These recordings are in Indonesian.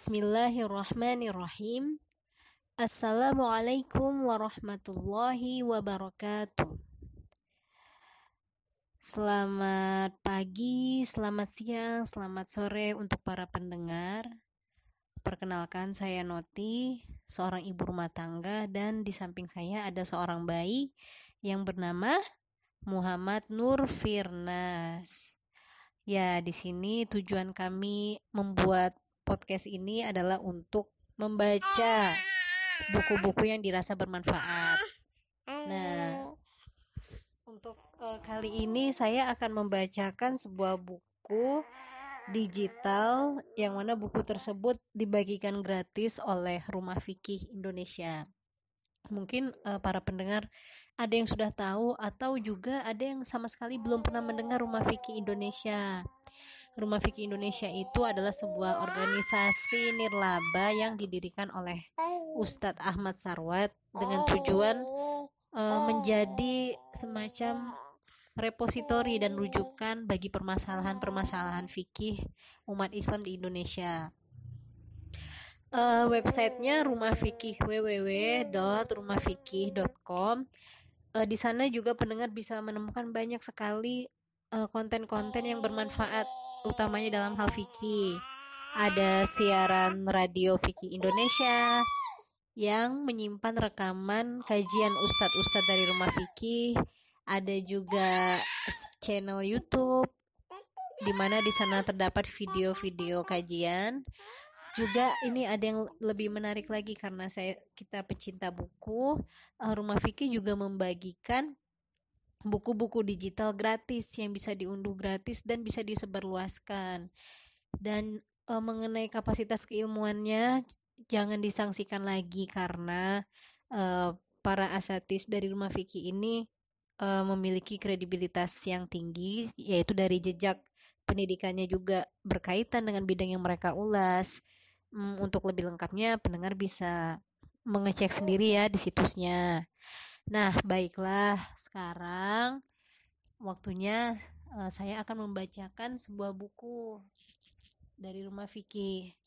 Bismillahirrahmanirrahim. Assalamualaikum warahmatullahi wabarakatuh. Selamat pagi, selamat siang, selamat sore untuk para pendengar. Perkenalkan saya Noti, seorang ibu rumah tangga dan di samping saya ada seorang bayi yang bernama Muhammad Nur Firnas. Ya, di sini tujuan kami membuat podcast ini adalah untuk membaca buku-buku yang dirasa bermanfaat. Nah, untuk uh, kali ini saya akan membacakan sebuah buku digital yang mana buku tersebut dibagikan gratis oleh Rumah Fikih Indonesia. Mungkin uh, para pendengar ada yang sudah tahu atau juga ada yang sama sekali belum pernah mendengar Rumah Fikih Indonesia. Rumah Fikih Indonesia itu adalah sebuah organisasi nirlaba yang didirikan oleh Ustadz Ahmad Sarwat dengan tujuan uh, menjadi semacam repositori dan rujukan bagi permasalahan-permasalahan fikih umat Islam di Indonesia. Uh, websitenya Rumah Fikih www.rumahfikih.com. Uh, di sana juga pendengar bisa menemukan banyak sekali konten-konten uh, yang bermanfaat utamanya dalam hal fikih. Ada siaran radio Fikih Indonesia yang menyimpan rekaman kajian ustadz-ustadz dari Rumah Fikih. Ada juga channel YouTube di mana di sana terdapat video-video kajian. Juga ini ada yang lebih menarik lagi karena saya kita pecinta buku, eh, Rumah Fikih juga membagikan buku-buku digital gratis yang bisa diunduh gratis dan bisa disebarluaskan. Dan e, mengenai kapasitas keilmuannya jangan disangsikan lagi karena e, para asatis dari rumah fikih ini e, memiliki kredibilitas yang tinggi yaitu dari jejak pendidikannya juga berkaitan dengan bidang yang mereka ulas. Untuk lebih lengkapnya pendengar bisa mengecek sendiri ya di situsnya. Nah, baiklah, sekarang waktunya uh, saya akan membacakan sebuah buku dari Rumah Fikih.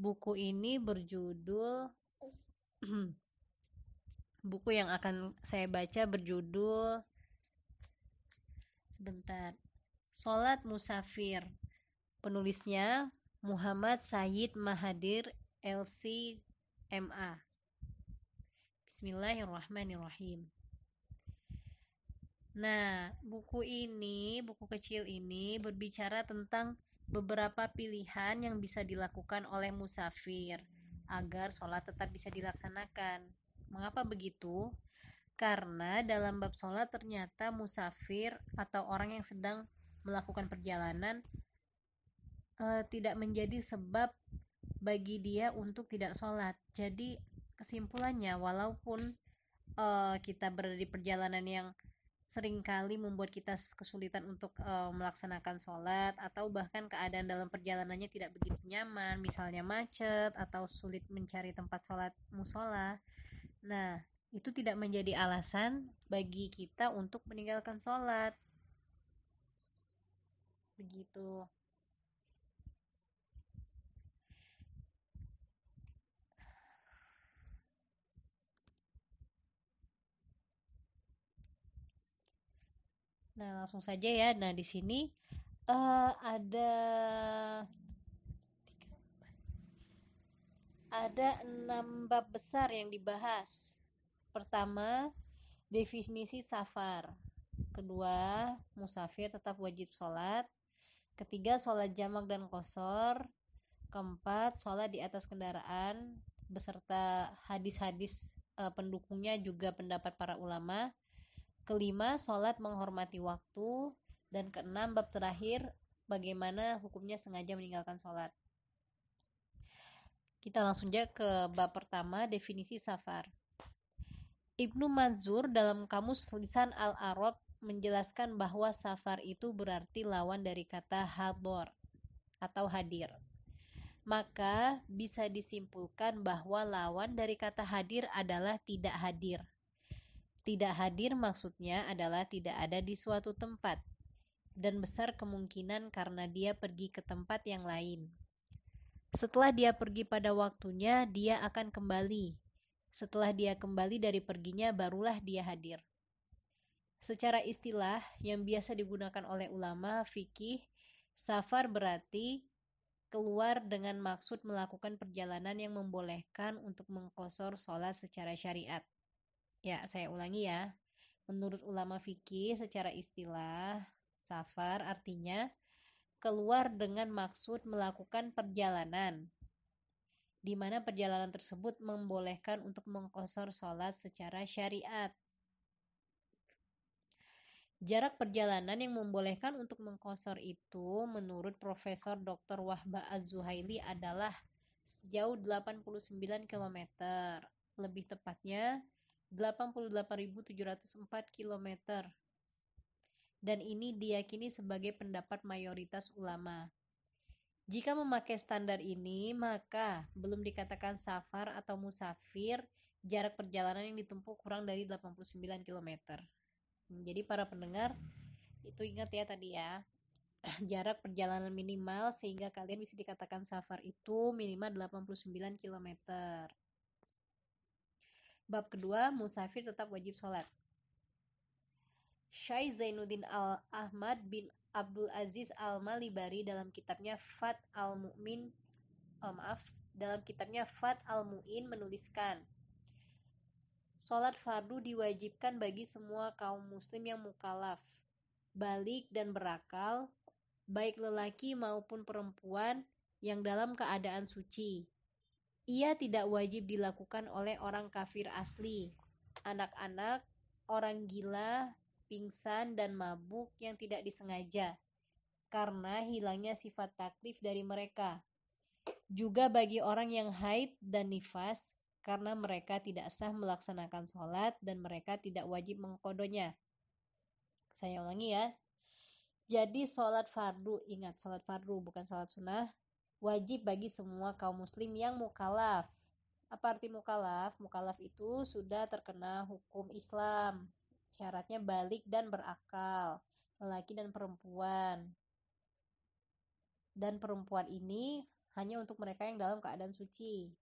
Buku ini berjudul buku yang akan saya baca berjudul sebentar. Salat Musafir. Penulisnya Muhammad Sayyid Mahadir LC MA. Bismillahirrahmanirrahim. Nah, buku ini, buku kecil ini berbicara tentang beberapa pilihan yang bisa dilakukan oleh musafir agar sholat tetap bisa dilaksanakan. Mengapa begitu? Karena dalam bab sholat ternyata musafir atau orang yang sedang melakukan perjalanan e, tidak menjadi sebab bagi dia untuk tidak sholat. Jadi kesimpulannya walaupun uh, kita berada di perjalanan yang sering kali membuat kita kesulitan untuk uh, melaksanakan sholat atau bahkan keadaan dalam perjalanannya tidak begitu nyaman misalnya macet atau sulit mencari tempat sholat musola nah itu tidak menjadi alasan bagi kita untuk meninggalkan sholat. Begitu Nah, langsung saja ya. Nah, di sini uh, ada ada enam bab besar yang dibahas. Pertama, definisi safar. Kedua, musafir tetap wajib sholat. Ketiga, sholat jamak dan kosor. Keempat, sholat di atas kendaraan beserta hadis-hadis uh, pendukungnya juga pendapat para ulama kelima sholat menghormati waktu dan keenam bab terakhir bagaimana hukumnya sengaja meninggalkan sholat kita langsung aja ke bab pertama definisi safar Ibnu Manzur dalam kamus lisan al-Arab menjelaskan bahwa safar itu berarti lawan dari kata hador atau hadir. Maka bisa disimpulkan bahwa lawan dari kata hadir adalah tidak hadir. Tidak hadir maksudnya adalah tidak ada di suatu tempat, dan besar kemungkinan karena dia pergi ke tempat yang lain. Setelah dia pergi pada waktunya, dia akan kembali. Setelah dia kembali dari perginya, barulah dia hadir. Secara istilah yang biasa digunakan oleh ulama fikih, safar berarti keluar dengan maksud melakukan perjalanan yang membolehkan untuk mengkosor sholat secara syariat. Ya, saya ulangi ya. Menurut ulama fikih secara istilah, safar artinya keluar dengan maksud melakukan perjalanan di mana perjalanan tersebut membolehkan untuk mengkosor sholat secara syariat. Jarak perjalanan yang membolehkan untuk mengkosor itu menurut Profesor Dr. Wahba Az-Zuhaili adalah sejauh 89 km. Lebih tepatnya 88.704 km dan ini diyakini sebagai pendapat mayoritas ulama. Jika memakai standar ini, maka belum dikatakan safar atau musafir jarak perjalanan yang ditempuh kurang dari 89 km. Jadi para pendengar, itu ingat ya tadi ya, jarak perjalanan minimal sehingga kalian bisa dikatakan safar itu minimal 89 km. Bab kedua, musafir tetap wajib sholat. Syai Zainuddin Al-Ahmad bin Abdul Aziz Al-Malibari dalam kitabnya Fat Al-Mu'min oh, maaf, dalam kitabnya Fat Al-Mu'in menuliskan Salat fardu diwajibkan bagi semua kaum muslim yang mukalaf, balik dan berakal, baik lelaki maupun perempuan yang dalam keadaan suci. Ia tidak wajib dilakukan oleh orang kafir asli, anak-anak, orang gila, pingsan, dan mabuk yang tidak disengaja karena hilangnya sifat taklif dari mereka. Juga bagi orang yang haid dan nifas karena mereka tidak sah melaksanakan sholat dan mereka tidak wajib mengkodonya. Saya ulangi ya. Jadi sholat fardu, ingat sholat fardu bukan sholat sunnah, wajib bagi semua kaum muslim yang mukalaf. Apa arti mukalaf? Mukalaf itu sudah terkena hukum Islam Syaratnya balik dan berakal, lelaki dan perempuan. Dan perempuan ini hanya untuk mereka yang dalam keadaan suci.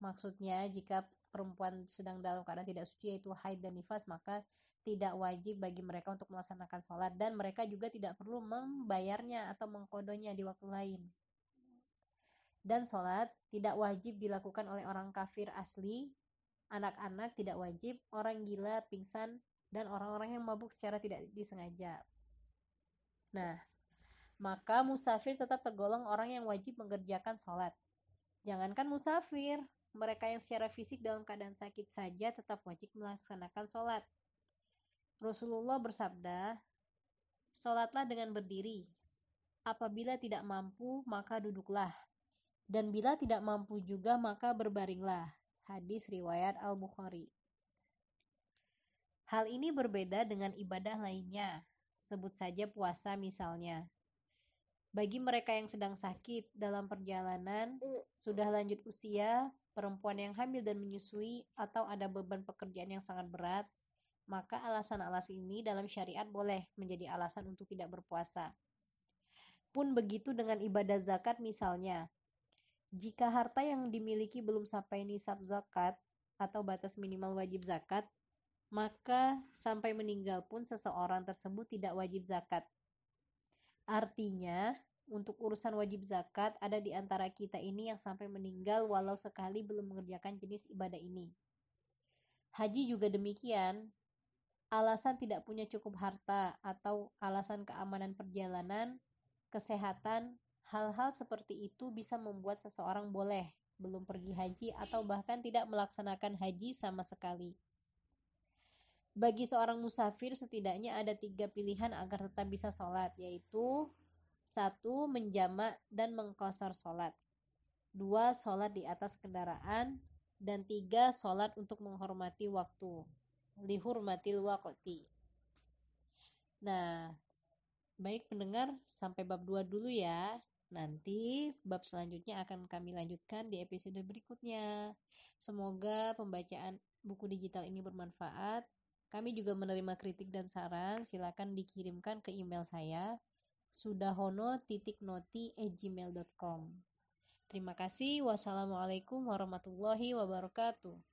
Maksudnya jika perempuan sedang dalam keadaan tidak suci yaitu haid dan nifas maka tidak wajib bagi mereka untuk melaksanakan sholat dan mereka juga tidak perlu membayarnya atau mengkodonya di waktu lain. Dan sholat tidak wajib dilakukan oleh orang kafir asli, anak-anak tidak wajib, orang gila, pingsan, dan orang-orang yang mabuk secara tidak disengaja. Nah, maka musafir tetap tergolong orang yang wajib mengerjakan sholat. Jangankan musafir, mereka yang secara fisik dalam keadaan sakit saja tetap wajib melaksanakan sholat. Rasulullah bersabda, Sholatlah dengan berdiri. Apabila tidak mampu, maka duduklah. Dan bila tidak mampu juga, maka berbaringlah. Hadis riwayat Al-Bukhari. Hal ini berbeda dengan ibadah lainnya, sebut saja puasa misalnya. Bagi mereka yang sedang sakit dalam perjalanan, sudah lanjut usia, perempuan yang hamil dan menyusui, atau ada beban pekerjaan yang sangat berat, maka alasan-alasan ini dalam syariat boleh menjadi alasan untuk tidak berpuasa. Pun begitu dengan ibadah zakat misalnya. Jika harta yang dimiliki belum sampai nisab zakat atau batas minimal wajib zakat, maka sampai meninggal pun seseorang tersebut tidak wajib zakat. Artinya, untuk urusan wajib zakat ada di antara kita ini yang sampai meninggal walau sekali belum mengerjakan jenis ibadah ini. Haji juga demikian. Alasan tidak punya cukup harta atau alasan keamanan perjalanan, kesehatan, hal-hal seperti itu bisa membuat seseorang boleh belum pergi haji atau bahkan tidak melaksanakan haji sama sekali. Bagi seorang musafir setidaknya ada tiga pilihan agar tetap bisa sholat, yaitu satu menjamak dan mengkosar sholat, dua sholat di atas kendaraan, dan tiga sholat untuk menghormati waktu, lihurmatil waqti. Nah, baik pendengar, sampai bab dua dulu ya. Nanti bab selanjutnya akan kami lanjutkan di episode berikutnya. Semoga pembacaan buku digital ini bermanfaat. Kami juga menerima kritik dan saran, silakan dikirimkan ke email saya sudahono.noti@gmail.com. Terima kasih. Wassalamualaikum warahmatullahi wabarakatuh.